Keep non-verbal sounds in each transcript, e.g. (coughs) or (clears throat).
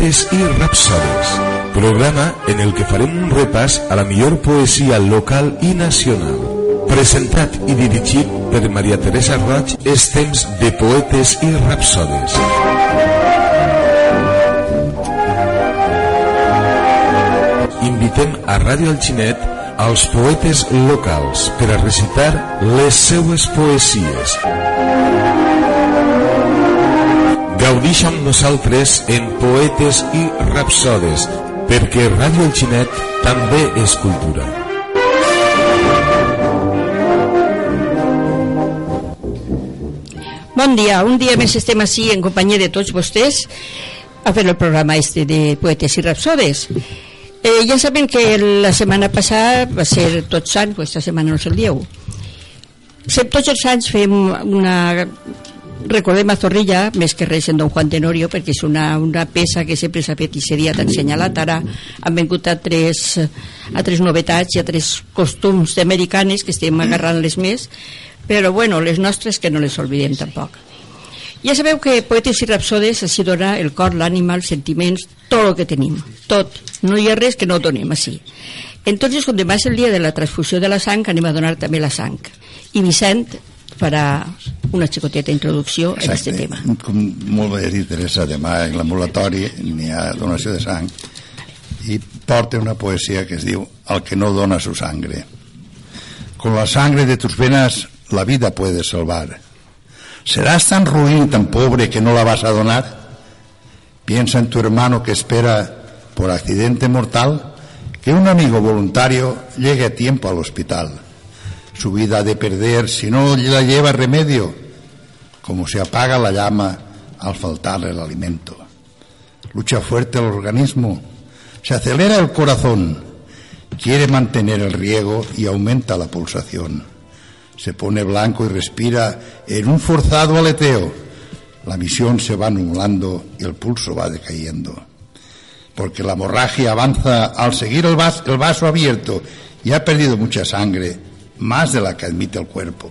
Poetes i Rapsodes, programa en el que farem un repàs a la millor poesia local i nacional. Presentat i dirigit per Maria Teresa Roig, és temps de Poetes i Rapsodes. Invitem a Ràdio Alginet als poetes locals per a recitar les seues poesies. Gaudix amb nosaltres en Poetes i Rapsodes, perquè Ràdio El Xinet també és cultura. Bon dia, un dia més estem així en companyia de tots vostès a fer el programa este de Poetes i Rapsodes. Eh, ja saben que la setmana passada va ser Tots Sants, aquesta setmana no és el dia 1. Tots els anys fem una recordem a Zorrilla més que res en Don Juan Tenorio perquè és una, una peça que sempre s'ha fet i seria tan senyalat ara han vengut a tres, a tres novetats i a tres costums americanes que estem agarrant les més però bueno, les nostres que no les oblidem tampoc. Ja sabeu que Poetes i Rapsodes així dona el cor, l'ànima, els sentiments tot el que tenim, tot. No hi ha res que no donem així. Entonces com demà és el dia de la transfusió de la sang anem a donar també la sang. I Vicent farà una xicoteta introducció Exacte. en aquest tema. Com molt bé dit Teresa, demà en l'ambulatori n'hi ha donació de sang i porta una poesia que es diu El que no dona su sangre. Con la sangre de tus venas la vida puedes salvar. ¿Serás tan ruin, tan pobre que no la vas a donar? Piensa en tu hermano que espera por accidente mortal que un amigo voluntario llegue a tiempo al hospital su vida de perder si no la lleva remedio, como se apaga la llama al faltarle el alimento. Lucha fuerte el organismo, se acelera el corazón, quiere mantener el riego y aumenta la pulsación. Se pone blanco y respira en un forzado aleteo. La misión se va nublando y el pulso va decayendo. Porque la hemorragia avanza al seguir el vaso abierto y ha perdido mucha sangre más de la que admite el cuerpo.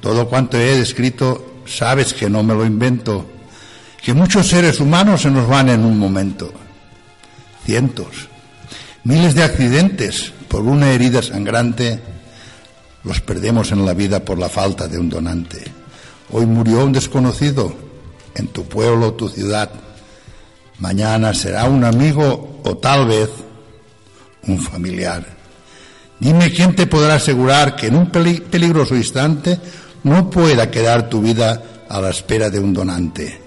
Todo cuanto he descrito, sabes que no me lo invento, que muchos seres humanos se nos van en un momento. Cientos, miles de accidentes por una herida sangrante los perdemos en la vida por la falta de un donante. Hoy murió un desconocido en tu pueblo o tu ciudad. Mañana será un amigo o tal vez un familiar. Dime quién te podrá asegurar que en un peligroso instante no pueda quedar tu vida a la espera de un donante.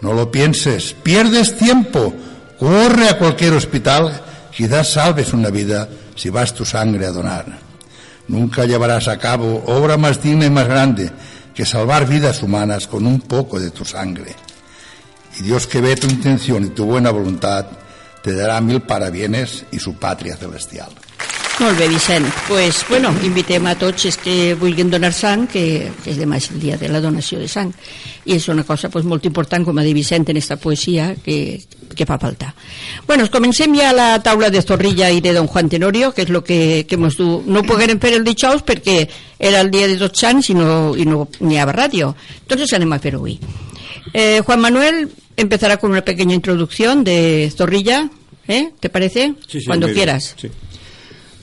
No lo pienses, pierdes tiempo, corre a cualquier hospital, quizás salves una vida si vas tu sangre a donar. Nunca llevarás a cabo obra más digna y más grande que salvar vidas humanas con un poco de tu sangre. Y Dios que ve tu intención y tu buena voluntad, te dará mil parabienes y su patria celestial. Molt bé, Vicent. pues, bueno, invitem a tots els que vulguin donar sang, que, que és demà és el dia de la donació de sang. I és una cosa pues, molt important, com ha dit Vicent, en aquesta poesia, que, que fa falta. Bueno, comencem ja la taula de Zorrilla i de Don Juan Tenorio, que és el que, que mos du. No poguérem fer el dijous perquè era el dia de tots anys i no, i no n'hi havia ràdio. Entonces anem a fer avui. Eh, Juan Manuel empezará con una pequeña introducción de Zorrilla, ¿eh? ¿Te parece? Sí, sí, Cuando quieras. Sí.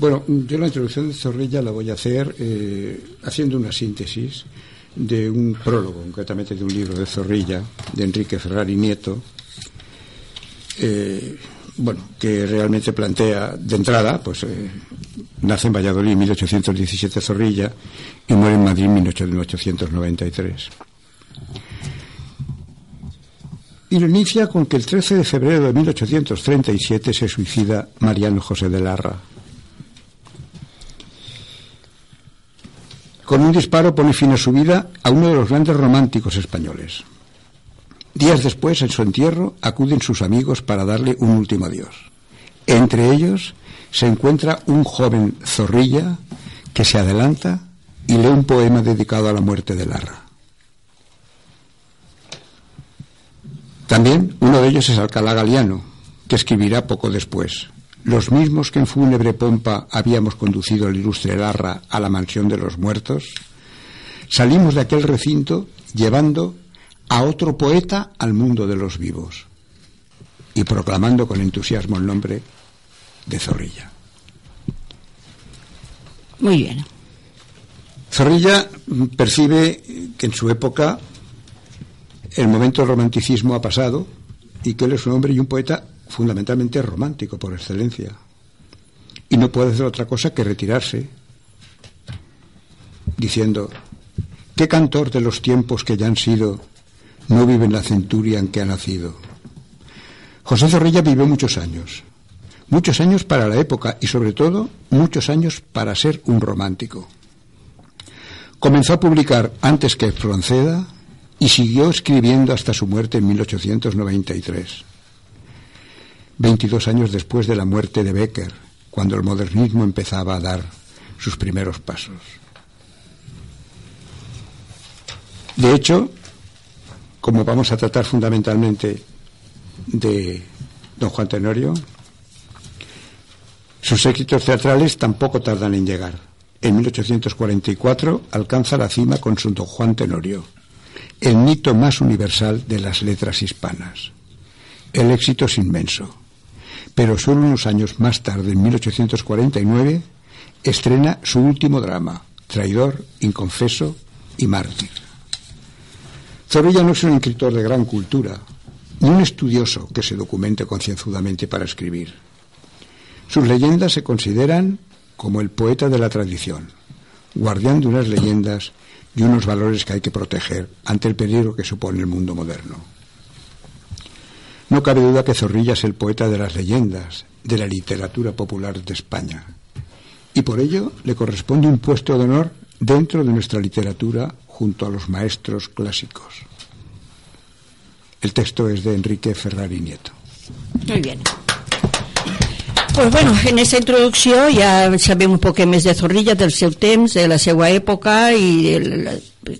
Bueno, yo la introducción de Zorrilla la voy a hacer eh, haciendo una síntesis de un prólogo, concretamente de un libro de Zorrilla, de Enrique Ferrari Nieto, eh, bueno, que realmente plantea de entrada, pues eh, nace en Valladolid en 1817 Zorrilla y muere en Madrid en 1893. Y lo inicia con que el 13 de febrero de 1837 se suicida Mariano José de Larra, Con un disparo pone fin a su vida a uno de los grandes románticos españoles. Días después, en su entierro, acuden sus amigos para darle un último adiós. Entre ellos se encuentra un joven zorrilla que se adelanta y lee un poema dedicado a la muerte de Larra. También uno de ellos es Alcalá Galiano, que escribirá poco después los mismos que en fúnebre pompa habíamos conducido al ilustre Larra a la mansión de los muertos, salimos de aquel recinto llevando a otro poeta al mundo de los vivos. y proclamando con entusiasmo el nombre de Zorrilla. Muy bien. Zorrilla percibe que en su época el momento del romanticismo ha pasado y que él es un hombre y un poeta fundamentalmente romántico por excelencia. Y no puede hacer otra cosa que retirarse diciendo, ¿qué cantor de los tiempos que ya han sido no vive en la centuria en que ha nacido? José Zorrilla vivió muchos años, muchos años para la época y sobre todo muchos años para ser un romántico. Comenzó a publicar antes que Fronceda y siguió escribiendo hasta su muerte en 1893. 22 años después de la muerte de Becker, cuando el modernismo empezaba a dar sus primeros pasos. De hecho, como vamos a tratar fundamentalmente de don Juan Tenorio, sus éxitos teatrales tampoco tardan en llegar. En 1844 alcanza la cima con su don Juan Tenorio, el mito más universal de las letras hispanas. El éxito es inmenso, pero solo unos años más tarde, en 1849, estrena su último drama, Traidor, Inconfeso y Mártir. Zorrilla no es un escritor de gran cultura, ni un estudioso que se documente concienzudamente para escribir. Sus leyendas se consideran como el poeta de la tradición, guardián de unas leyendas y unos valores que hay que proteger ante el peligro que supone el mundo moderno. No cabe duda que Zorrilla es el poeta de las leyendas, de la literatura popular de España, y por ello le corresponde un puesto de honor dentro de nuestra literatura junto a los maestros clásicos. El texto es de Enrique Ferrari Nieto. Muy bien. Pues bueno, en esta introducció ja sabem un poc més de Zorrilla, del seu temps, de la seva època i el,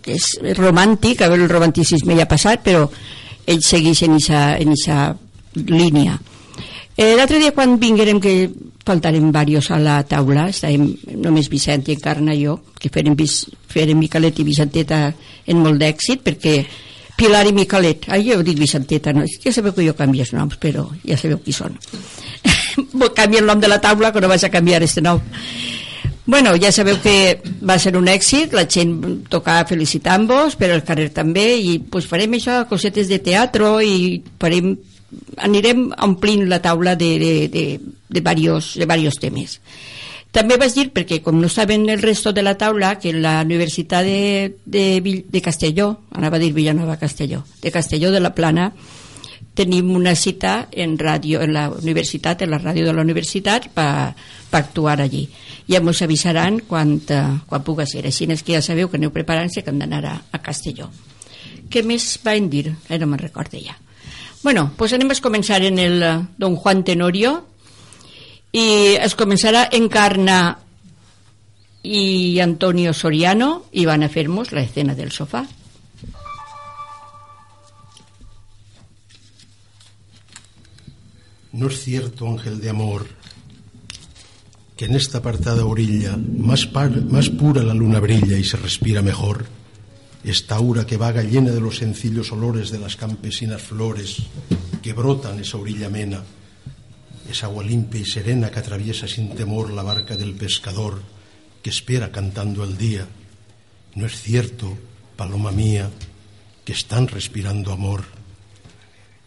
és romàntic, a veure, el romanticisme ja ha passat, però ell segueix en aquesta línia. Eh, L'altre dia quan vinguérem que faltarem varios a la taula, estàvem només Vicent i Encarna i jo, que farem, farem Micalet i Vicenteta en molt d'èxit, perquè Pilar i Micalet, ai, jo he dit Vicenteta, no? ja sabeu que jo canvio els noms, però ja sabeu qui són. (laughs) canvia el nom de la taula que no vas a canviar este nom Bueno, ja sabeu que va ser un èxit, la gent tocava felicitant-vos, però el carrer també, i pues, farem això, cosetes de teatre, i farem, anirem omplint la taula de, de, de, de, varios, de varios temes. També vas dir, perquè com no saben el resto de la taula, que la Universitat de, de, de Castelló, anava a dir Villanova Castelló, de Castelló de la Plana, tenim una cita en ràdio, en la universitat, en la ràdio de la universitat per, per actuar allí. Ja ens avisaran quan, uh, quan puga ser. Així és que ja sabeu que aneu preparant-se que hem d'anar a, a Castelló. Què més van dir? Eh, no me'n recordo ja. Bueno, pues anem a començar en el uh, Don Juan Tenorio i es començarà Encarna i Antonio Soriano i van a fer-nos la escena del sofà. No es cierto, ángel de amor, que en esta apartada orilla más, pura la luna brilla y se respira mejor. Esta aura que vaga llena de los sencillos olores de las campesinas flores que brotan esa orilla amena, esa agua limpia y serena que atraviesa sin temor la barca del pescador que espera cantando el día. No es cierto, paloma mía, que están respirando amor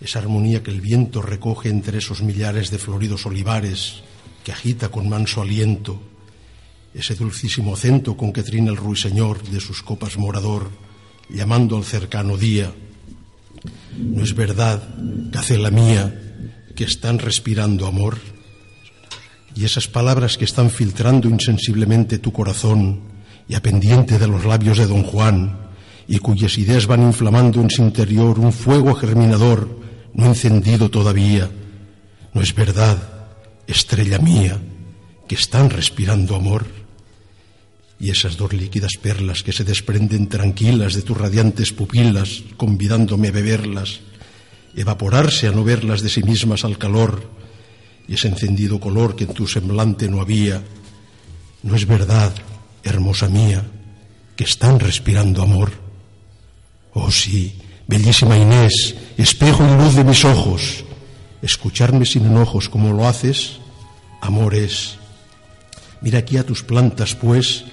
esa armonía que el viento recoge entre esos millares de floridos olivares que agita con manso aliento, ese dulcísimo acento con que trina el ruiseñor de sus copas morador, llamando al cercano día. ¿No es verdad, la mía, que están respirando amor? Y esas palabras que están filtrando insensiblemente tu corazón y a pendiente de los labios de don Juan, y cuyas ideas van inflamando en su interior un fuego germinador no encendido todavía. ¿No es verdad, estrella mía, que están respirando amor? Y esas dos líquidas perlas que se desprenden tranquilas de tus radiantes pupilas, convidándome a beberlas, evaporarse a no verlas de sí mismas al calor, y ese encendido color que en tu semblante no había, ¿no es verdad, hermosa mía, que están respirando amor? Oh sí, bellísima Inés, espejo y luz de mis ojos, escucharme sin enojos como lo haces, amor es. Mira aquí a tus plantas, pues,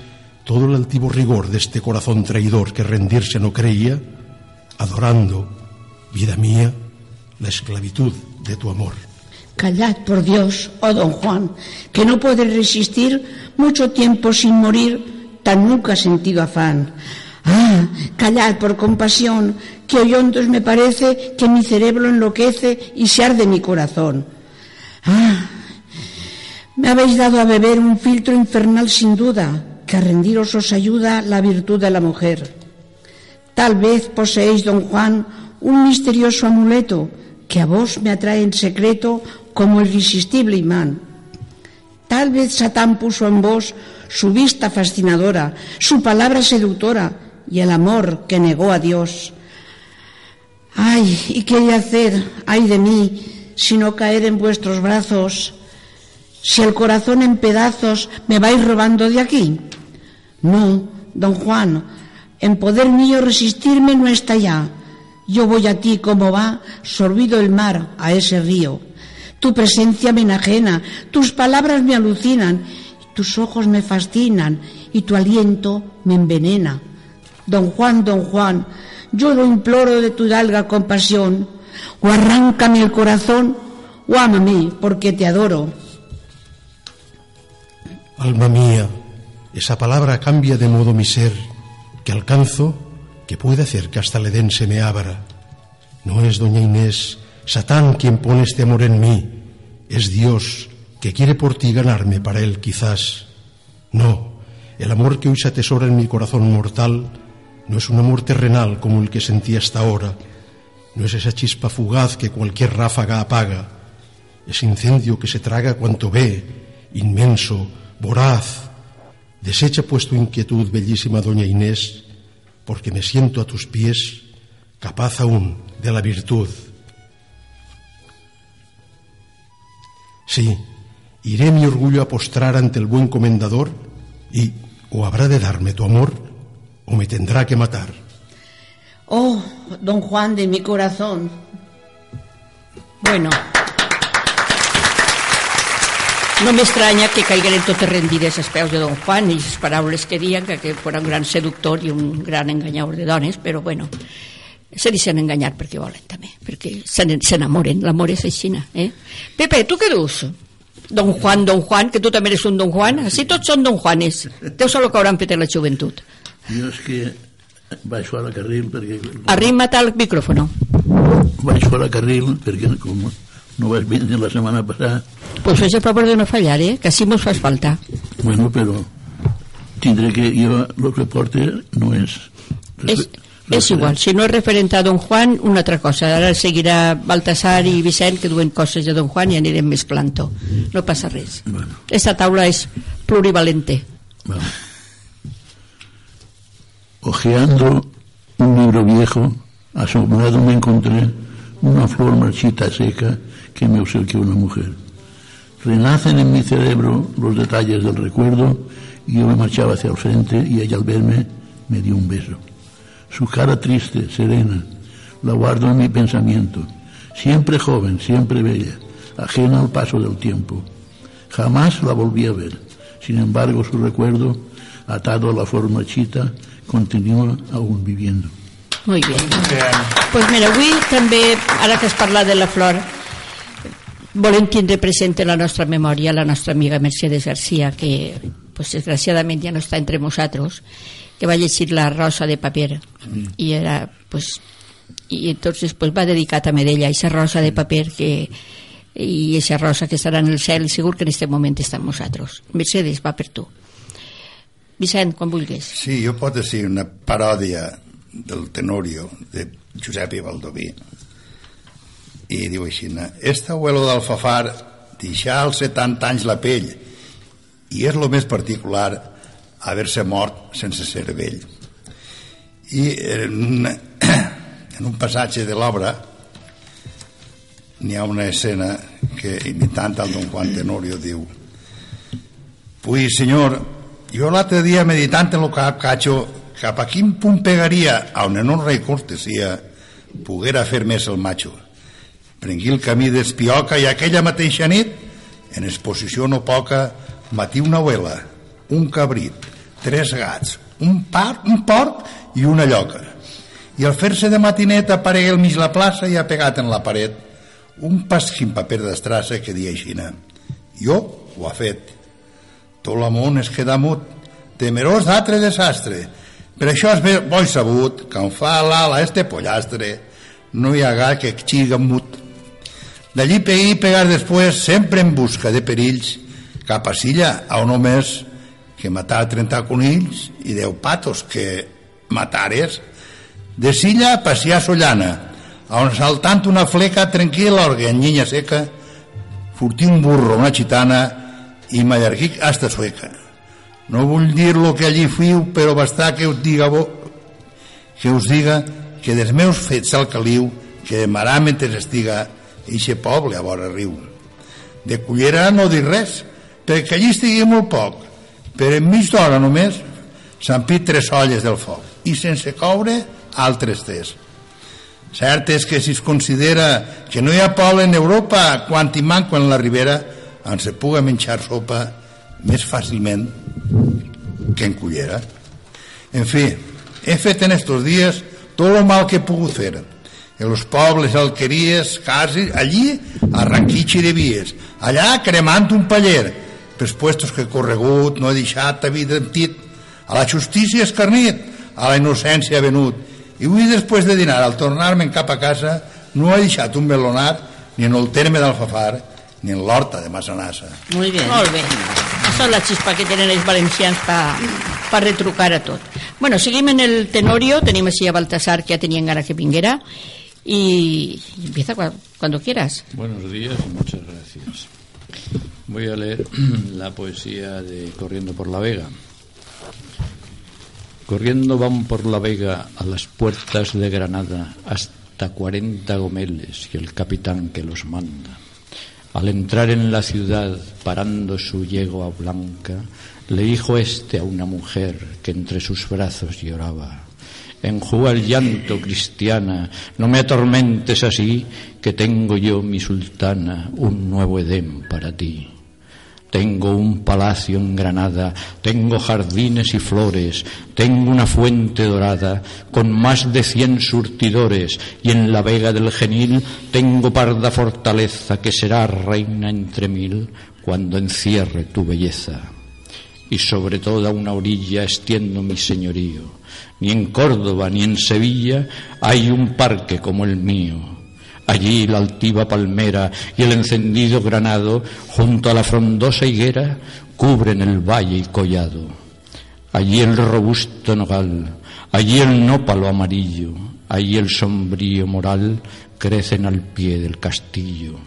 todo el altivo rigor de este corazón traidor que rendirse no creía, adorando, vida mía, la esclavitud de tu amor. Callad, por Dios, oh don Juan, que no puede resistir mucho tiempo sin morir, tan nunca sentido afán. Ah, callad por compasión, que oyondos me parece que mi cerebro enloquece y se arde mi corazón. Ah, me habéis dado a beber un filtro infernal sin duda, que a rendiros os ayuda la virtud de la mujer. Tal vez poseéis, don Juan, un misterioso amuleto que a vos me atrae en secreto como irresistible imán. Tal vez Satán puso en vos su vista fascinadora, su palabra seductora y el amor que negó a Dios. Ay, ¿y qué he de hacer, ay de mí, si no caer en vuestros brazos? Si el corazón en pedazos me vais robando de aquí. No, don Juan, en poder mío resistirme no está ya. Yo voy a ti como va, sorbido el mar, a ese río. Tu presencia me enajena, tus palabras me alucinan, tus ojos me fascinan y tu aliento me envenena. Don Juan, don Juan, yo lo imploro de tu dalga compasión, o arráncame el corazón, o ámame porque te adoro. Alma mía, esa palabra cambia de modo mi ser, que alcanzo, que puede hacer que hasta el Edén se me abra. No es doña Inés Satán quien pone este amor en mí, es Dios que quiere por ti ganarme para él quizás. No, el amor que hoy se atesora en mi corazón mortal no es un amor terrenal como el que sentí hasta ahora, no es esa chispa fugaz que cualquier ráfaga apaga, es incendio que se traga cuanto ve, inmenso, voraz. Desecha pues tu inquietud, bellísima doña Inés, porque me siento a tus pies capaz aún de la virtud. Sí, iré mi orgullo a postrar ante el buen comendador y o habrá de darme tu amor o me tendrá que matar. Oh, don Juan de mi corazón. Bueno, no m'estranya que caigueren totes rendides als peus de don Juan i les paraules que diuen que, que fora un gran seductor i un gran enganyador de dones, però bueno, se deixen enganyar perquè volen també, perquè s'enamoren, l'amor és aixina. Eh? Pepe, tu què dius? Don Juan, Don Juan, que tu també eres un Don Juan, així tots són Don Juanes. Ser el que hauran la joventut. Jo és que vaig fora carril perquè... Arrima't al micròfono. Vaig fora carril perquè com no vas vindre la setmana passada... Pues és a favor de no fallar, eh? Que així mos fas falta. Bueno, però tindré que... Jo el que porte no és... És, és igual, si no és referent a Don Juan, una altra cosa. Ara seguirà Baltasar i Vicent que duen coses de Don Juan i anirem més planto. No passa res. Bueno. Esta taula és plurivalente. Bueno. Ojeando un libro viejo, asombrado me encontré una flor marchita seca que me obsequió una mujer. Renacen en mi cerebro los detalles del recuerdo y yo me marchaba hacia el frente y ella al verme me dio un beso. Su cara triste, serena, la guardo en mi pensamiento, siempre joven, siempre bella, ajena al paso del tiempo. Jamás la volví a ver. Sin embargo, su recuerdo, atado a la flor marchita, continúa aún viviendo. Molt bé. Pues mira, avui també, ara que has parlat de la flor, volem tindre present en la nostra memòria la nostra amiga Mercedes García, que pues, desgraciadament ja no està entre nosaltres, que va llegir la rosa de paper. I era pues, i entonces pues, va dedicar també d'ella a aquesta rosa de paper que i aquesta rosa que estarà en el cel segur que en aquest moment està amb nosaltres. Mercedes, va per tu Vicent, quan vulguis. Sí, jo pot dir una paròdia del Tenorio de Josep I Baldoví i diu així este abuelo d'Alfafar deixà als 70 anys la pell i és el més particular haver-se mort sense ser vell. I en un, (coughs) en un passatge de l'obra n'hi ha una escena que imitant el Don Juan Tenorio diu Pues senyor, jo l'altre dia meditant en el cap cacho cap a quin punt pegaria a un enorme cortesia poguera fer més el macho Prengui el camí d'Espioca i aquella mateixa nit, en exposició no poca, matí una abuela, un cabrit, tres gats, un, par, un porc i una lloca. I al fer-se de matineta aparegué al mig la plaça i ha pegat en la paret un pasquim paper d'estrassa que dia aixina. Jo ho ha fet. Tot l'amont es queda mut, temerós d'altre desastre. Per això és bo sabut que on fa l'ala este pollastre no hi ha gat que xiga mut. D'allí peguir i pegar després, sempre en busca de perills, cap a Silla, on només que matar 30 conills i 10 patos que matares. De Silla a Passià Sollana, on saltant una fleca tranquil·la orga en llinya seca, furtí un burro, una xitana i m'allarguic hasta sueca. No vull dir lo que allí fiu, però basta que us diga bo, que us diga que dels meus fets al caliu que demarà mentre estiga eixe poble a vora riu. De Cullera no dir res, perquè allí estigui molt poc, però enmig d'hora només s'han pit tres olles del foc i sense coure altres tres. Cert és que si es considera que no hi ha poble en Europa quan hi manco en la ribera on se puga menjar sopa més fàcilment que en Cullera. En fi, he fet en estos dies tot el mal que he pogut fer. En los pobles, alqueries, cases, allí arranquitxi de vies, allà cremant un paller, pels puestos que he corregut, no he deixat a vida tit, a la justícia escarnit, a la innocència venut, i avui després de dinar, al tornar-me cap a casa, no he deixat un melonat ni en el terme d'Alfafar, ni en l'horta de Massanassa. Muy bien. Molt bé. Això és la xispa que tenen els valencians per pa retrucar a tot. Bueno, seguim en el tenorio, tenim així a Baltasar que ja tenien ganas que vinguera y empieza cuando quieras. Buenos días y muchas gracias. Voy a leer (clears throat) la poesía de Corriendo por la Vega. Corriendo van por la Vega a las puertas de Granada hasta 40 gomeles y el capitán que los manda. Al entrar en la ciudad, parando su yegua blanca, le dijo este a una mujer que entre sus brazos lloraba. Enjuga el llanto, cristiana, no me atormentes así, que tengo yo, mi sultana, un nuevo Edén para ti. Tengo un palacio en Granada, tengo jardines y flores, tengo una fuente dorada con más de cien surtidores y en la vega del genil tengo parda fortaleza que será reina entre mil cuando encierre tu belleza. Y sobre toda una orilla extiendo mi señorío. Ni en Córdoba ni en Sevilla hay un parque como el mío Allí la altiva palmera y el encendido granado, junto a la frondosa higuera, cubren el valle y collado. Allí el robusto nogal, allí el nópalo amarillo, allí el sombrío moral crecen al pie del castillo.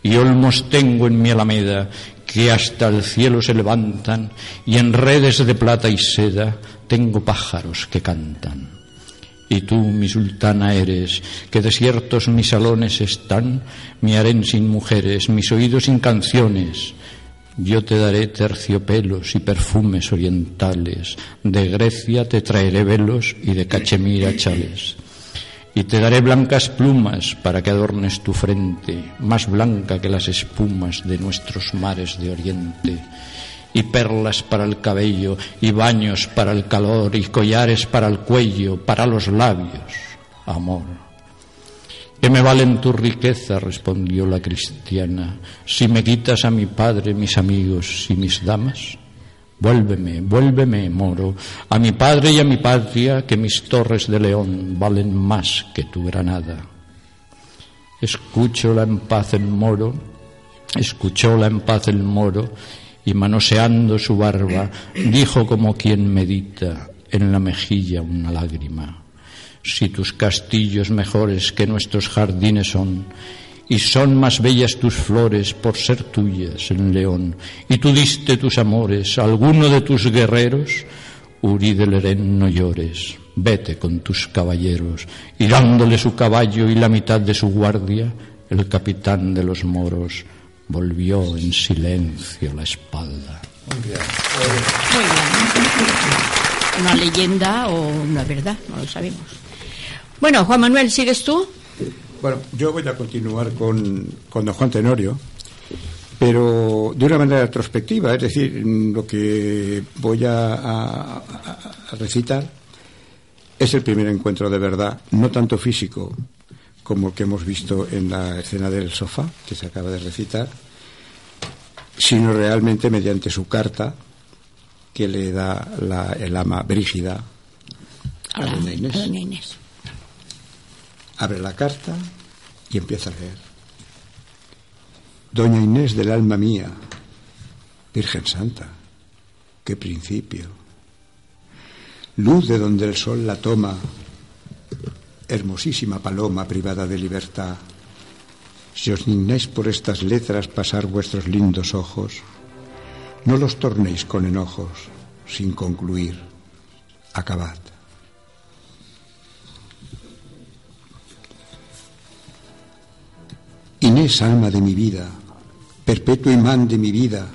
Y olmos tengo en mi alameda que hasta el cielo se levantan, y en redes de plata y seda tengo pájaros que cantan. Y tú, mi sultana, eres, que desiertos mis salones están, mi harén sin mujeres, mis oídos sin canciones. Yo te daré terciopelos y perfumes orientales, de Grecia te traeré velos y de Cachemira chales. Y te daré blancas plumas para que adornes tu frente, más blanca que las espumas de nuestros mares de oriente y perlas para el cabello, y baños para el calor, y collares para el cuello, para los labios. Amor. ¿Qué me valen tu riqueza? respondió la cristiana, si me quitas a mi padre, mis amigos y mis damas. Vuélveme, vuélveme, moro, a mi padre y a mi patria, que mis torres de león valen más que tu granada. Escúchola en paz el moro, escuchóla en paz el moro, y manoseando su barba dijo como quien medita en la mejilla una lágrima. Si tus castillos mejores que nuestros jardines son, y son más bellas tus flores por ser tuyas en León, y tú diste tus amores a alguno de tus guerreros, Uri del Lerén no llores, vete con tus caballeros, y dándole su caballo y la mitad de su guardia, el capitán de los moros volvió en silencio la espalda. Muy bien. Muy bien. Una leyenda o una verdad, no lo sabemos. Bueno, Juan Manuel, ¿sigues tú? Bueno, yo voy a continuar con, con don Juan Tenorio, pero de una manera retrospectiva, es decir, lo que voy a, a- a recitar es el primer encuentro de verdad, no tanto físico como el que hemos visto en la escena del sofá, que se acaba de recitar, sino realmente mediante su carta que le da la, el ama Brígida a Hola, doña Inés. a doña Inés. Abre la carta y empieza a leer. Doña Inés del alma mía, Virgen Santa, qué principio. Luz de donde el sol la toma, hermosísima paloma privada de libertad. Si os dignáis por estas letras pasar vuestros lindos ojos, no los tornéis con enojos, sin concluir. Acabad. Inés, alma de mi vida, perpetuo imán de mi vida,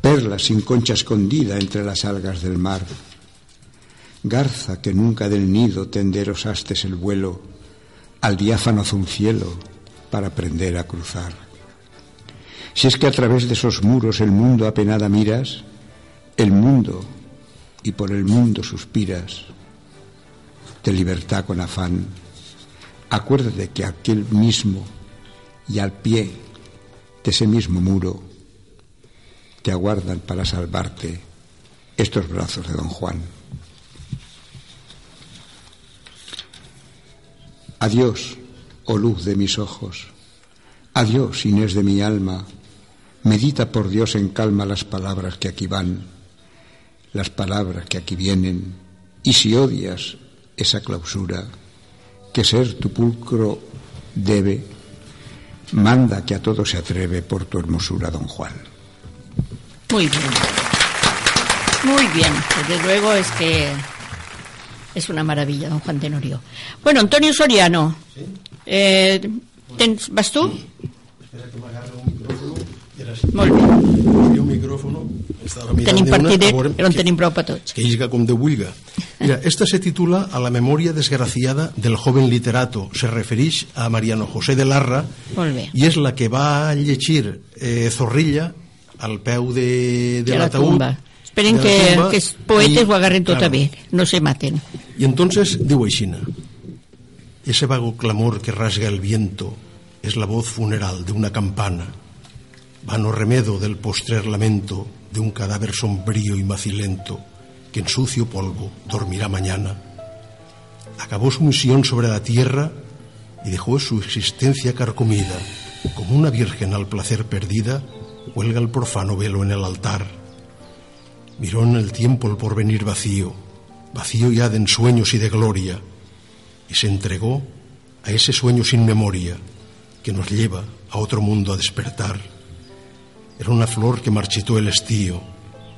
perla sin concha escondida entre las algas del mar, garza que nunca del nido tenderos hastes el vuelo al diáfano cielo para aprender a cruzar. Si es que a través de esos muros el mundo apenada miras, el mundo y por el mundo suspiras, de libertad con afán, acuérdate que aquel mismo y al pie de ese mismo muro te aguardan para salvarte estos brazos de don Juan. Adiós, oh luz de mis ojos. Adiós, Inés de mi alma. Medita por Dios en calma las palabras que aquí van, las palabras que aquí vienen. Y si odias esa clausura, que ser tu pulcro debe, manda que a todo se atreve por tu hermosura, don Juan. Muy bien. Muy bien. Desde luego es que es una maravilla, don Juan Tenorio. Bueno, Antonio Soriano. Eh, tens, ¿Vas tú? Espera que m'agarra un micròfon. Així. Molt bé. Ha un micròfon. Tenim de una, partidet, a veure però en tenim prou per tots. que isga com de vulga. Mira, esta se titula A la memoria desgraciada del joven literato. Se refereix a Mariano José de Larra i és la que va llegir eh, Zorrilla al peu de, de, De la l'ataúd. tumba. Esperen la que, que els poetes i- ho agarren tot claro, bé, no se maten. Y entonces digo Aixina, ese vago clamor que rasga el viento es la voz funeral de una campana, vano remedo del postrer lamento de un cadáver sombrío y macilento que en sucio polvo dormirá mañana. Acabó su misión sobre la tierra y dejó su existencia carcomida, como una virgen al placer perdida, cuelga el profano velo en el altar. Miró en el tiempo el porvenir vacío, vacío ya de ensueños y de gloria, y se entregó a ese sueño sin memoria que nos lleva a otro mundo a despertar. Era una flor que marchitó el estío,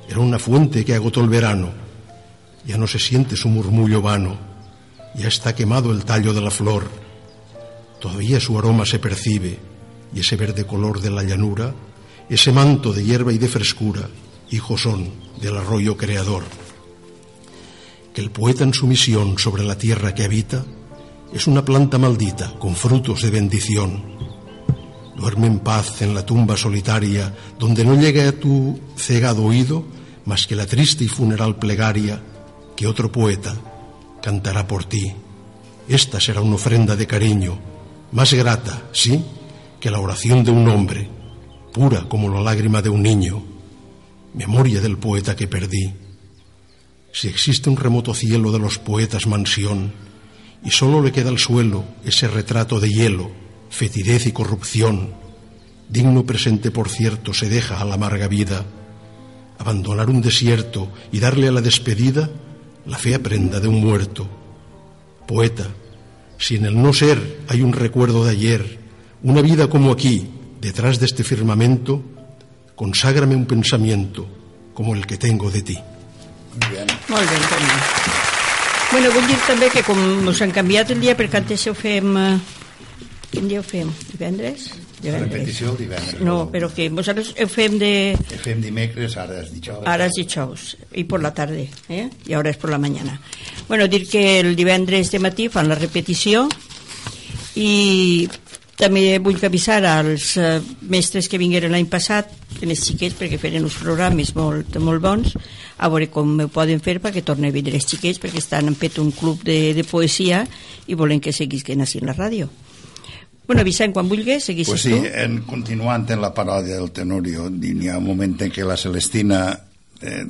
era una fuente que agotó el verano. Ya no se siente su murmullo vano, ya está quemado el tallo de la flor. Todavía su aroma se percibe, y ese verde color de la llanura, ese manto de hierba y de frescura, hijos son del arroyo creador. Que el poeta en su misión sobre la tierra que habita es una planta maldita con frutos de bendición. Duerme en paz en la tumba solitaria donde no llega a tu cegado oído más que la triste y funeral plegaria que otro poeta cantará por ti. Esta será una ofrenda de cariño, más grata, sí, que la oración de un hombre, pura como la lágrima de un niño, memoria del poeta que perdí. Si existe un remoto cielo de los poetas mansión, y solo le queda al suelo ese retrato de hielo, fetidez y corrupción, digno presente por cierto se deja a la amarga vida, abandonar un desierto y darle a la despedida la fea prenda de un muerto. Poeta, si en el no ser hay un recuerdo de ayer, una vida como aquí, detrás de este firmamento, conságrame un pensamiento como el que tengo de ti. Molt bé, Antoni. Bueno, vull dir també que com us han canviat el dia, perquè antes ho fem... eh, Quin dia ho fem? Divendres? Divendres. Repetició el divendres. No, però que vosaltres ho fem de... Fem dimecres, ara és dijous. Ahora es dijous y por la tarde, ¿eh? y ahora es por la mañana. Bueno, dir que el divendres de matí fan la repetició i també vull avisar als uh, mestres que vingueren l'any passat, en els xiquets, perquè feren uns programes molt, molt bons, a veure com ho poden fer perquè tornen a vindre els xiquets, perquè estan han fet un club de, de poesia i volen que seguisquen així en la ràdio. Bueno, Vicent, quan vulguis, segueixes pues sí, tu. en, continuant en la paròdia del Tenorio, n'hi ha un moment en què la Celestina eh,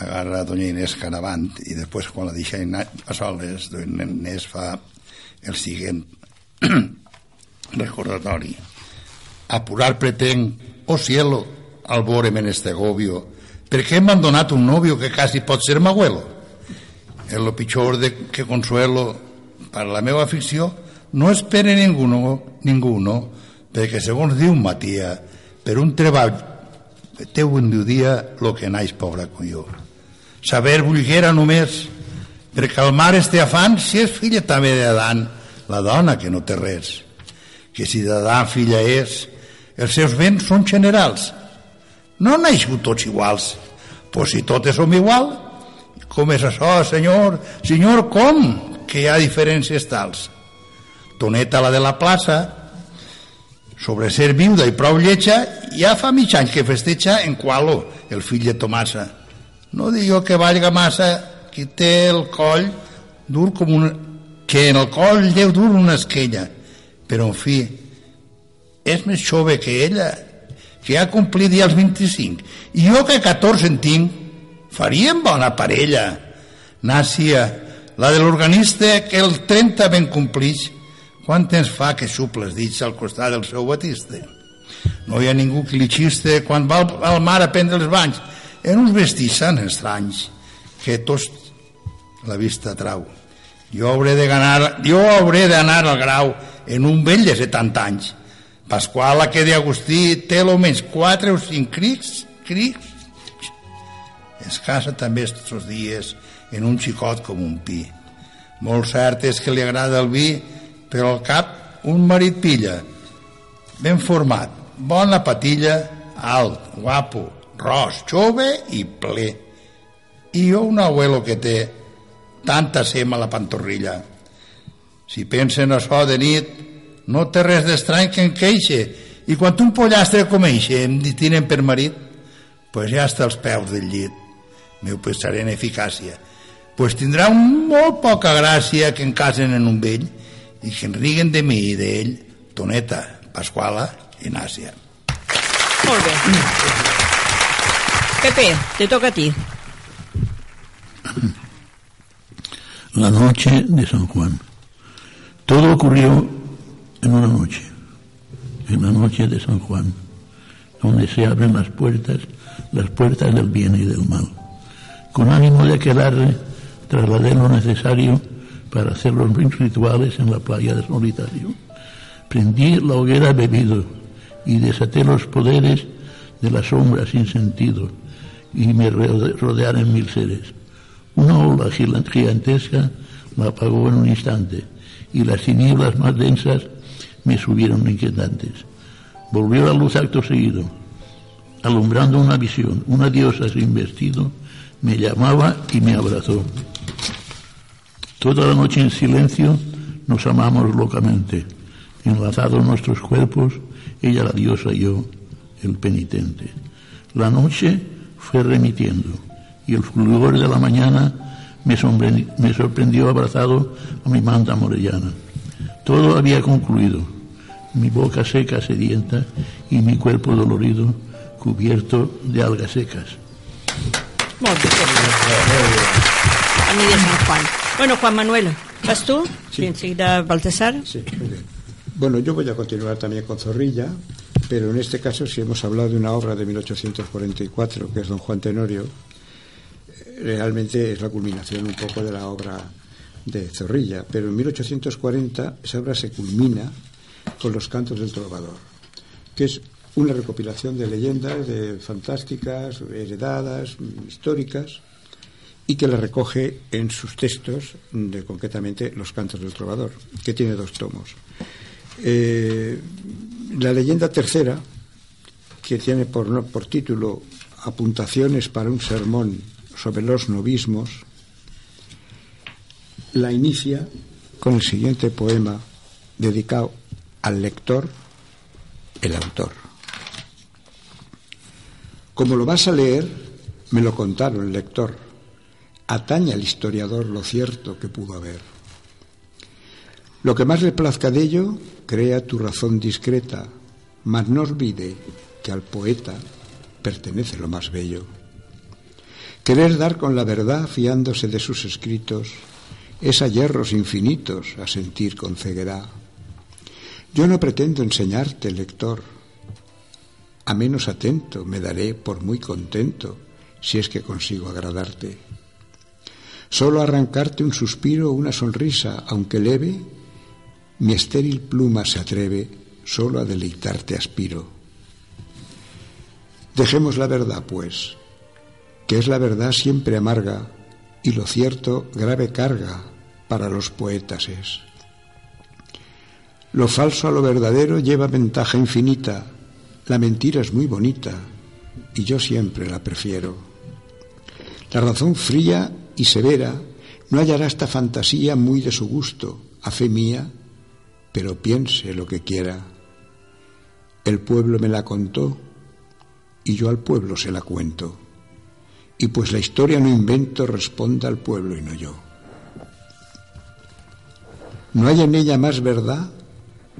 agarra a doña Inés Caravant i després quan la deixa a soles, doña Inés fa el següent (clears throat) recordatori. Apurar pretén, oh cielo, al vore meneste agobio, perché m'han donat un novio que quasi pot ser m'abuelo? En lo pitjor de que consuelo per la meva afició no espere ninguno, ninguno perquè segons diu Matia, per un treball teu en diu dia lo que naix pobre colló. Saber vulguera només per calmar este afán si és filla també d'Adam, la dona que no té res que si d'Adam filla és, els seus béns són generals. No han naixut tots iguals. Pues si totes som igual, com és això, senyor? Senyor, com que hi ha diferències tals? Toneta, la de la plaça, sobre ser viuda i prou lletja, ja fa mig any que festeja en Qualo, el fill de Tomassa. No digo que valga massa qui té el coll dur com un... que en el coll deu dur una esquella però en fi és més jove que ella que ha complit ja els 25 i jo que 14 en tinc faríem bona parella. Nàcia la de l'organista que el 30 ben complix. Quant temps fa que xup les dits al costat del seu batista? No hi ha ningú que li xiste quan va al mar a prendre els banys. En uns vestits tan estranys que tots la vista trau. Jo hauré de ganar, jo hauré d'anar al grau en un vell de 70 anys. Pasqual que de Agustí té almenys 4 o 5 crics, crics. Es casa també aquests dies en un xicot com un pi. Molt cert és que li agrada el vi, però al cap un marit pilla, ben format, bona patilla, alt, guapo, ros, jove i ple. I jo un abuelo que té tanta sema a la pantorrilla si pensen això de nit, no té res d'estrany que en queixe. I quan un pollastre com eixe em tinen per marit, pues ja està als peus del llit. Meu pensaré en eficàcia. Pues tindrà un molt poca gràcia que en casen en un vell i que en riguen de mi i d'ell, Toneta, Pasquala i Nàcia. Molt bé. Pepe, te toca a ti. La noche de San Juan. Todo ocurrió en una noche, en la noche de San Juan, donde se abren las puertas, las puertas del bien y del mal. Con ánimo de quedarle, trasladé lo necesario para hacer los rituales en la playa de Solitario. Prendí la hoguera bebido y desaté los poderes de la sombra sin sentido y me rodearon mil seres. Una ola gigantesca la apagó en un instante y las tinieblas más densas me subieron inquietantes. Volvió la luz acto seguido, alumbrando una visión. Una diosa sin vestido me llamaba y me abrazó. Toda la noche en silencio nos amamos locamente, enlazados nuestros cuerpos, ella la diosa y yo, el penitente. La noche fue remitiendo y el fulgor de la mañana me, me sorprendió abrazado a mi manta morellana. Todo había concluido, mi boca seca, sedienta, y mi cuerpo dolorido, cubierto de algas secas. Muy bien. A mí de San Juan. Bueno, Juan Manuel, ¿vas tú? Sí. Y enseguida Baltasar. Sí, muy bien. Bueno, yo voy a continuar también con Zorrilla, pero en este caso, si hemos hablado de una obra de 1844, que es Don Juan Tenorio, realmente es la culminación un poco de la obra de Zorrilla, pero en 1840 esa obra se culmina con Los Cantos del Trovador, que es una recopilación de leyendas de fantásticas, heredadas, históricas, y que la recoge en sus textos, de, concretamente Los Cantos del Trovador, que tiene dos tomos. Eh, la leyenda tercera, que tiene por, por título Apuntaciones para un sermón sobre los novismos, la inicia con el siguiente poema dedicado al lector, el autor. Como lo vas a leer, me lo contaron el lector. Ataña al historiador lo cierto que pudo haber. Lo que más le plazca de ello, crea tu razón discreta, mas no olvide que al poeta pertenece lo más bello. Querer dar con la verdad fiándose de sus escritos es a hierros infinitos a sentir con ceguera. Yo no pretendo enseñarte, lector, a menos atento me daré por muy contento si es que consigo agradarte. Solo arrancarte un suspiro o una sonrisa, aunque leve, mi estéril pluma se atreve, solo a deleitarte aspiro. Dejemos la verdad, pues, que es la verdad siempre amarga y lo cierto grave carga para los poetas es. Lo falso a lo verdadero lleva ventaja infinita, la mentira es muy bonita y yo siempre la prefiero. La razón fría y severa no hallará esta fantasía muy de su gusto, a fe mía, pero piense lo que quiera. El pueblo me la contó y yo al pueblo se la cuento. Y pues la historia no invento, responda al pueblo y no yo. No hay en ella más verdad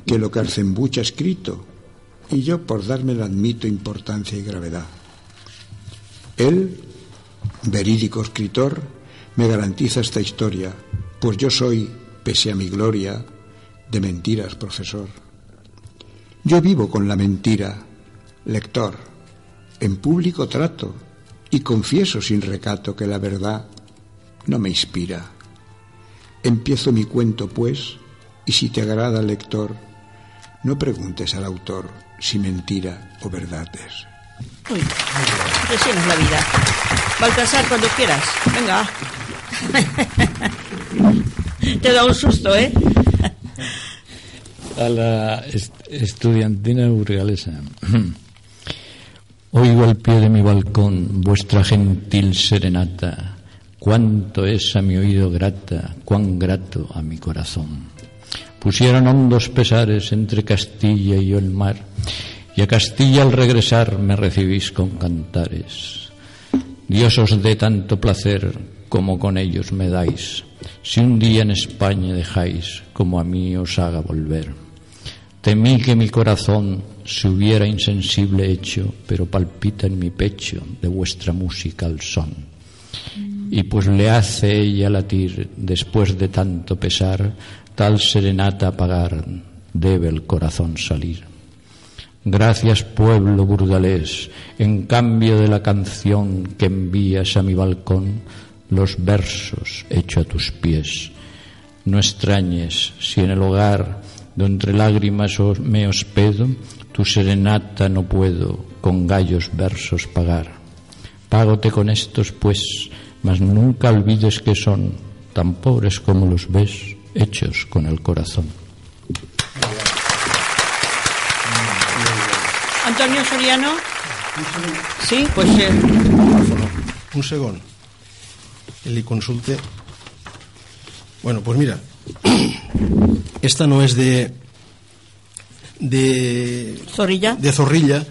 que lo que Arcembucha ha escrito, y yo por dármela admito importancia y gravedad. Él, verídico escritor, me garantiza esta historia, pues yo soy, pese a mi gloria, de mentiras profesor. Yo vivo con la mentira, lector, en público trato y confieso sin recato que la verdad no me inspira. Empiezo mi cuento, pues, y si te agrada, lector, no preguntes al autor si mentira o verdad es. Uy, así es la vida. Baltasar, cuando quieras. Venga. (laughs) Te da un susto, ¿eh? A la est estudiantina burgalesa. (clears throat) Oigo al pie de mi balcón vuestra gentil serenata, cuánto es a mi oído grata, cuán grato a mi corazón. Pusieron hondos pesares entre Castilla y yo el mar, y a Castilla al regresar me recibís con cantares. Dios os dé tanto placer como con ellos me dais, si un día en España dejáis como a mí os haga volver. Temí que mi corazón se hubiera insensible hecho, pero palpita en mi pecho de vuestra música al son. Y pues le hace ella latir, después de tanto pesar, tal serenata apagar, debe el corazón salir. Gracias pueblo burgalés, en cambio de la canción que envías a mi balcón, los versos hecho a tus pies. No extrañes si en el hogar, donde entre lágrimas me hospedo, tu serenata no puedo con gallos versos pagar. Págote con estos, pues, mas nunca olvides que son tan pobres como los ves, hechos con el corazón. Antonio Soriano. Sí, pues... Eh... Un segundo. Le consulte. Bueno, pues mira, esta no es de de Zorrilla, de Zorrilla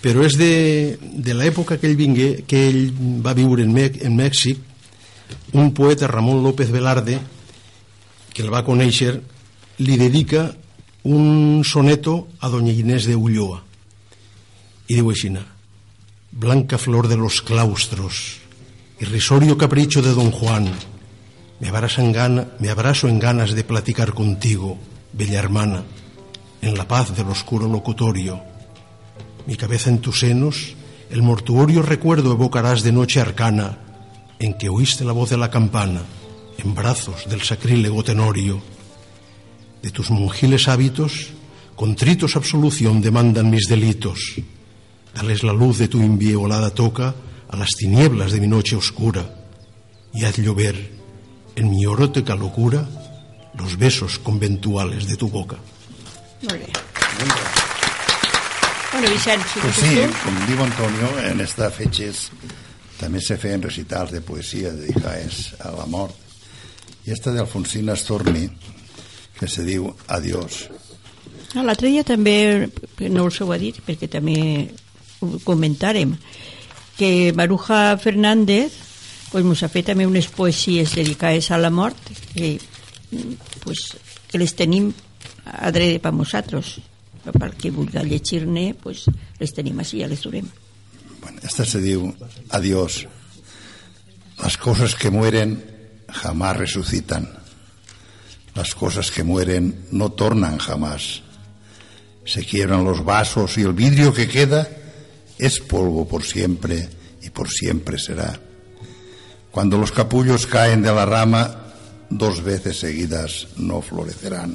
però és de, de l'època que ell vingué, que ell va viure en, en Mèxic, un poeta, Ramon López Velarde, que el va conèixer, li dedica un soneto a doña Inés de Ulloa. I diu així, Blanca flor de los claustros, irrisorio capricho de don Juan, me abrazo en, me abrazo en ganas de platicar contigo, bella hermana, en la paz del oscuro locutorio. Mi cabeza en tus senos, el mortuorio recuerdo evocarás de noche arcana, en que oíste la voz de la campana, en brazos del sacrílego tenorio. De tus monjiles hábitos, contritos absolución demandan mis delitos. Dales la luz de tu inviolada toca a las tinieblas de mi noche oscura, y haz llover en mi orótica locura los besos conventuales de tu boca. Molt bé. Bueno, Vicent, si pues sí, com diu Antonio, en estas fechas també se feien recitals de poesia dedicades a la mort. I esta d'Alfonsina Storni, que se diu Adiós. Ah, L'altre dia també, no us ho ha dit, perquè també ho comentàrem, que Maruja Fernández pues, mos ha fet també unes a la mort, que, pues, que les tenim adrede per nosaltres. Per que vulgui llegir-ne, pues, les tenim així, ja les durem. Bueno, esta se diu Adiós. Las cosas que mueren jamás resucitan. Las cosas que mueren no tornan jamás. Se quiebran los vasos y el vidrio que queda es polvo por siempre y por siempre será. Cuando los capullos caen de la rama, dos veces seguidas no florecerán.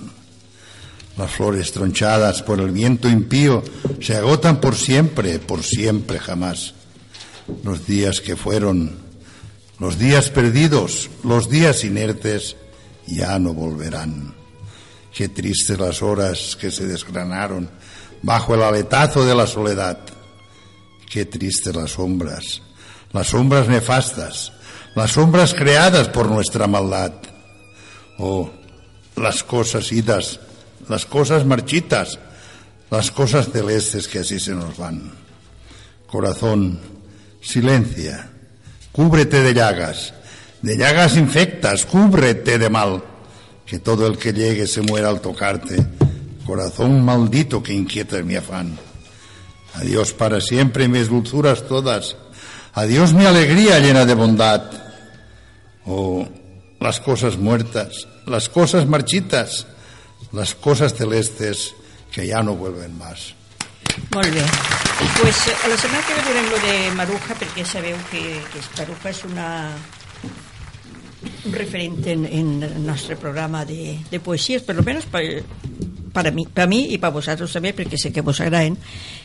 Las flores tronchadas por el viento impío se agotan por siempre, por siempre jamás. Los días que fueron, los días perdidos, los días inertes, ya no volverán. Qué tristes las horas que se desgranaron bajo el aletazo de la soledad. Qué tristes las sombras, las sombras nefastas, las sombras creadas por nuestra maldad. Oh, las cosas idas, las cosas marchitas, las cosas celestes que así se nos van. Corazón, silencia, cúbrete de llagas, de llagas infectas, cúbrete de mal, que todo el que llegue se muera al tocarte. Corazón maldito que inquieta mi afán. Adiós para siempre mis dulzuras todas. Adiós mi alegría llena de bondad. Oh, las cosas muertas, las cosas marchitas, las cosas celestes que ya no vuelven más. Molt bé. Pues, a la setmana que ve direm lo de Maruja, perquè sabeu que, que Maruja és una, un referent en, en el nostre programa de, de poesies, per lo menos per, para mí, para mí y para vosotros també, perquè sé que vos agraden.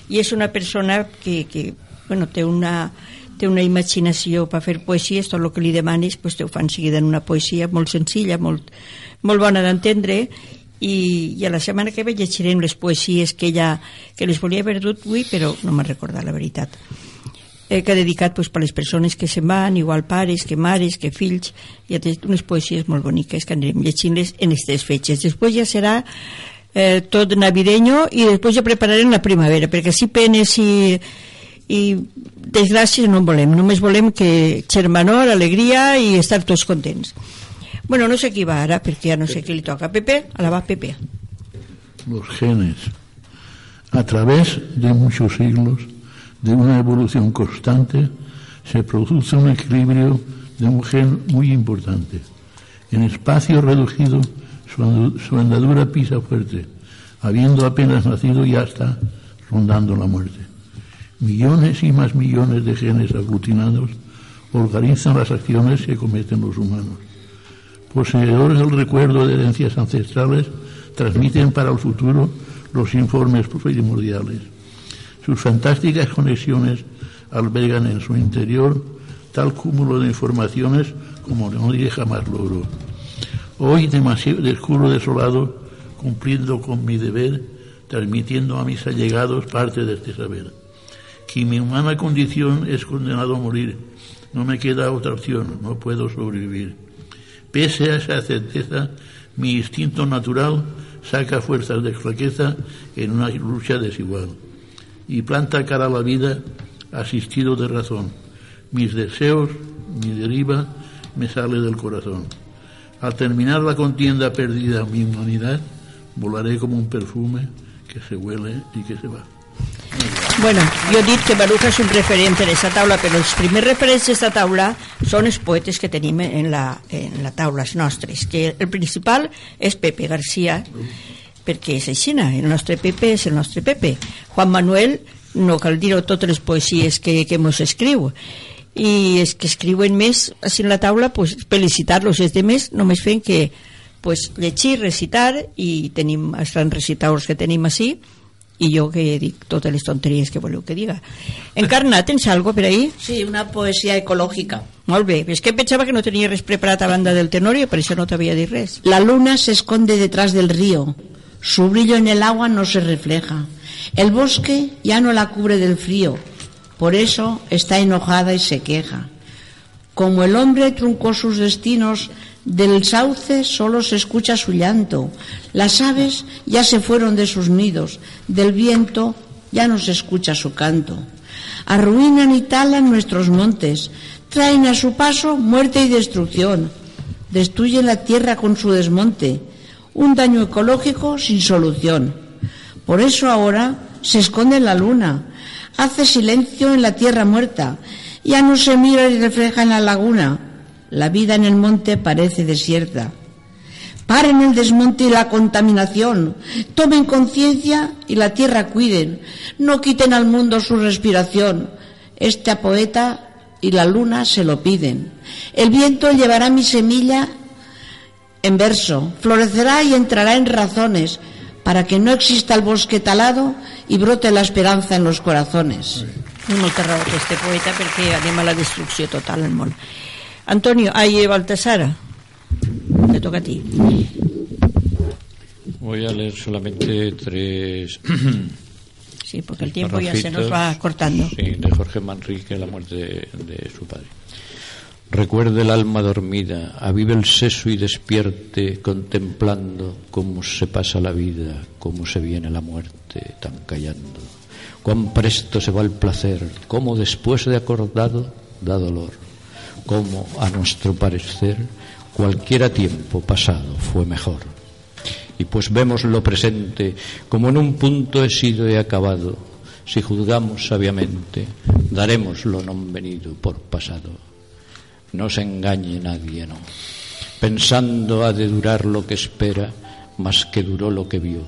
I és una persona que, que bueno, té una, té una imaginació per fer poesies, tot el que li demanis pues, te ho fan seguida en una poesia molt senzilla, molt, molt bona d'entendre i, i a la setmana que ve llegirem les poesies que ella que les volia haver dut avui però no me'n recorda la veritat. Eh, que ha dedicat pues, per les persones que se'n van igual pares, que mares, que fills i ha unes poesies molt boniques que anirem llegint-les en aquestes fetges. Després ja serà eh, tot navideño i després ja prepararem la primavera perquè si penes i, i desgràcies no en volem només volem que germanor, alegria i estar tots contents Bueno, no sé qui va ara, perquè ja no sé qui li toca. Pepe, a la va Pepe. Los genes. A través de muchos siglos, de una evolución constante, se produce un equilibrio de un gen muy importante. En espacio reducido, su, andadura pisa fuerte. Habiendo apenas nacido, ya está rondando la muerte. Millones y más millones de genes aglutinados organizan las acciones que cometen los humanos. Poseedores del recuerdo de herencias ancestrales, transmiten para el futuro los informes primordiales. Sus fantásticas conexiones albergan en su interior tal cúmulo de informaciones como nadie jamás logró. Hoy descubro desolado, cumpliendo con mi deber, transmitiendo a mis allegados parte de este saber. Que mi humana condición es condenado a morir. No me queda otra opción, no puedo sobrevivir. Pese a esa certeza, mi instinto natural saca fuerzas de flaqueza en una lucha desigual y planta cara a la vida asistido de razón. Mis deseos, mi deriva, me sale del corazón. Al terminar la contienda perdida mi humanidad, volaré como un perfume que se huele y que se va. Bueno, jo he dit que Baruja és un referent en aquesta taula, però els primers referents d'esta taula són els poetes que tenim en la, en la taula, els nostres, que el principal és Pepe García, perquè és així, el nostre Pepe és el nostre Pepe. Juan Manuel, no cal dir-ho totes les poesies que, que mos escriu, i és que escriuen més així en la taula, pues, felicitar-los, els demés només fent que pues, llegir, recitar, i tenim els grans recitadors que tenim així, i jo que dic totes les tonteries que voleu que diga. Encarna, tens algo per ahí? Sí, una poesía ecológica. Molt bé, és que pensava que no tenia res preparat a banda del tenorio, per això no t'havia dit res. La luna se esconde detrás del río. Su brillo en el agua no se refleja. El bosque ya no la cubre del frío. Por eso está enojada y se queja. Como el hombre truncó sus destinos Del sauce solo se escucha su llanto. Las aves ya se fueron de sus nidos. Del viento ya no se escucha su canto. Arruinan y talan nuestros montes. Traen a su paso muerte y destrucción. Destruyen la tierra con su desmonte. Un daño ecológico sin solución. Por eso ahora se esconde en la luna. Hace silencio en la tierra muerta. Ya no se mira y refleja en la laguna la vida en el monte parece desierta. Paren el desmonte y la contaminación. Tomen conciencia y la tierra cuiden. No quiten al mundo su respiración. Este poeta y la luna se lo piden. El viento llevará mi semilla en verso, florecerá y entrará en razones para que no exista el bosque talado y brote la esperanza en los corazones. Raó este poeta perquè anem a la destrucció total al món. Antonio, ay, Baltasara, te toca a ti. Voy a leer solamente tres. (clears throat) sí, porque el tiempo ya se nos va cortando. Sí, de Jorge Manrique, la muerte de, de su padre. Recuerde el alma dormida, avive el seso y despierte, contemplando cómo se pasa la vida, cómo se viene la muerte, tan callando. Cuán presto se va el placer, cómo después de acordado da dolor como, a nuestro parecer, cualquiera tiempo pasado fue mejor. Y pues vemos lo presente como en un punto he sido y acabado. Si juzgamos sabiamente, daremos lo no venido por pasado. No se engañe nadie, no. Pensando ha de durar lo que espera, más que duró lo que vio,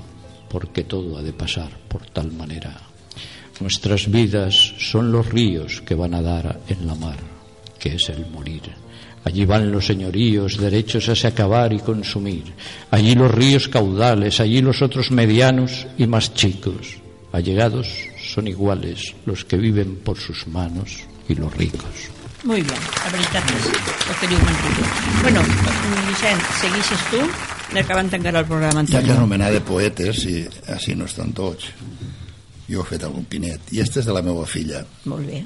porque todo ha de pasar por tal manera. Nuestras vidas son los ríos que van a dar en la mar que es el morir. Allí van los señoríos, derechos a se acabar y consumir. Allí los ríos caudales, allí los otros medianos y más chicos. Allegados son iguales los que viven por sus manos y los ricos. Muy bien, és el que diu Manrique. Bueno, Vicent, seguixes tu? Acabant encara el programa anterior. Ja que anomenar de poetes, i així no estan tots. Jo he fet algun pinet. I este és de la meva filla. Molt bé.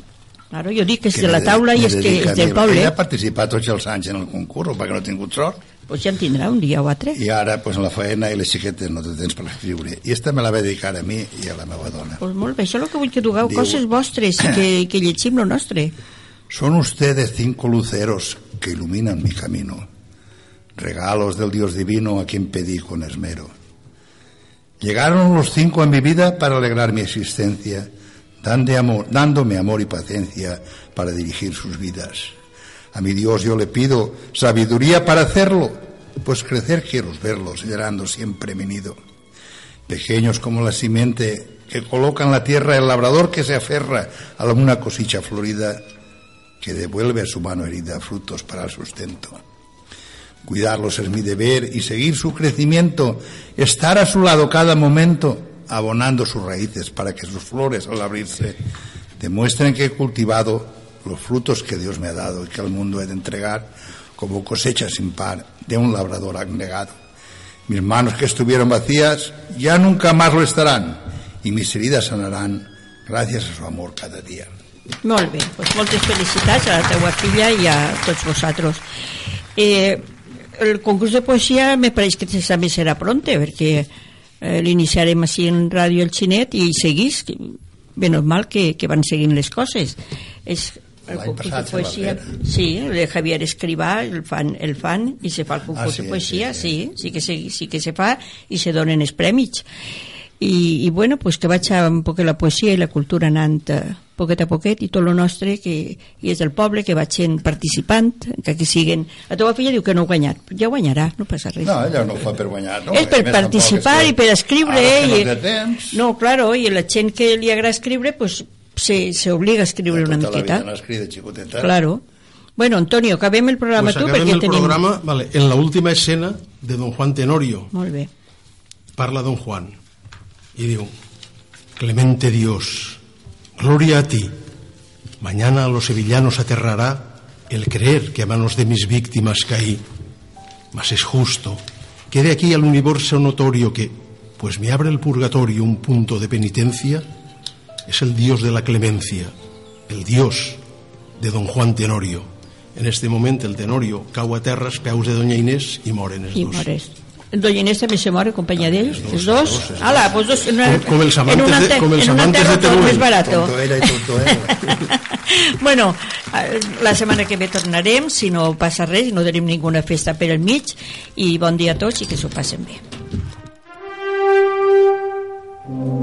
Claro, jo dic que és de la taula i és que és del poble. Ella ha participat tots els anys en el concurs, perquè no ha tingut sort. Pues ja en tindrà un dia o altre. I ara, pues, en la feina i les xiquetes no té temps per escriure. I esta me la va dedicar a mi i a la meva dona. Pues molt bé, això és el que vull que dugueu, Diu, coses vostres que, (coughs) que llegim lo nostre. Son ustedes cinco luceros que iluminan mi camino, regalos del Dios divino a quien pedí con esmero. Llegaron los cinco en mi vida para alegrar mi existencia dándome amor y paciencia para dirigir sus vidas. A mi Dios yo le pido sabiduría para hacerlo, pues crecer quiero verlos llorando siempre mi nido. Pequeños como la simiente que coloca en la tierra el labrador que se aferra a una cosecha florida que devuelve a su mano herida frutos para el sustento. Cuidarlos es mi deber y seguir su crecimiento, estar a su lado cada momento abonando sus raíces para que sus flores al abrirse demuestren que he cultivado los frutos que Dios me ha dado y que al mundo he de entregar como cosecha sin par de un labrador abnegado. Mis manos que estuvieron vacías ya nunca más lo estarán y mis heridas sanarán gracias a su amor cada día. Molt bé, pues moltes felicitats a la teua filla i a tots vosaltres. Eh, el concurs de poesia me pareix que també serà pronte, perquè eh, l'iniciarem així en ràdio el xinet i seguís bé normal que, que van seguint les coses. És el concurs de poesia. Sí, el de Javier Escrivà el fan, el fan i se fa el concurs ah, sí, de poesia sí, sí, sí, que se, sí que se fa i se donen els premis i, i bueno, pues que vaig a un poc la poesia i la cultura anant eh, poquet a poquet i tot el nostre que i és del poble que vaig sent participant que aquí siguen la teva filla diu que no ha guanyat ja guanyarà, no passa res no, ella no ho fa per guanyar no? és per participar i per escriure no i, temps. no, claro, i la gent que li agrada escriure pues, se, se obliga a escriure una miqueta la vida no claro Bueno, Antonio, acabem el programa pues tu perquè el tenim... programa, vale, en la última escena de Don Juan Tenorio. Molt bé. Parla Don Juan y digo, Clemente Dios, gloria a ti. Mañana a los sevillanos aterrará el creer que a manos de mis víctimas caí. Mas es justo que de aquí al universo notorio que, pues me abre el purgatorio un punto de penitencia, es el Dios de la clemencia, el Dios de don Juan Tenorio, En este moment el Tenorio cau a peus de Doña Inés i moren els I dos. mores. Doñinés també se mor, companya d'ells, els dos. dos. Ala, pues dos. En una, com, els amantes, en una, de, com els amantes de Teruel. Més barato. Tontoera i tontoera. (laughs) bueno, eh, la setmana que ve tornarem, si no passa res, no tenim ninguna festa per al mig, i bon dia a tots i que s'ho passen bé. Mm.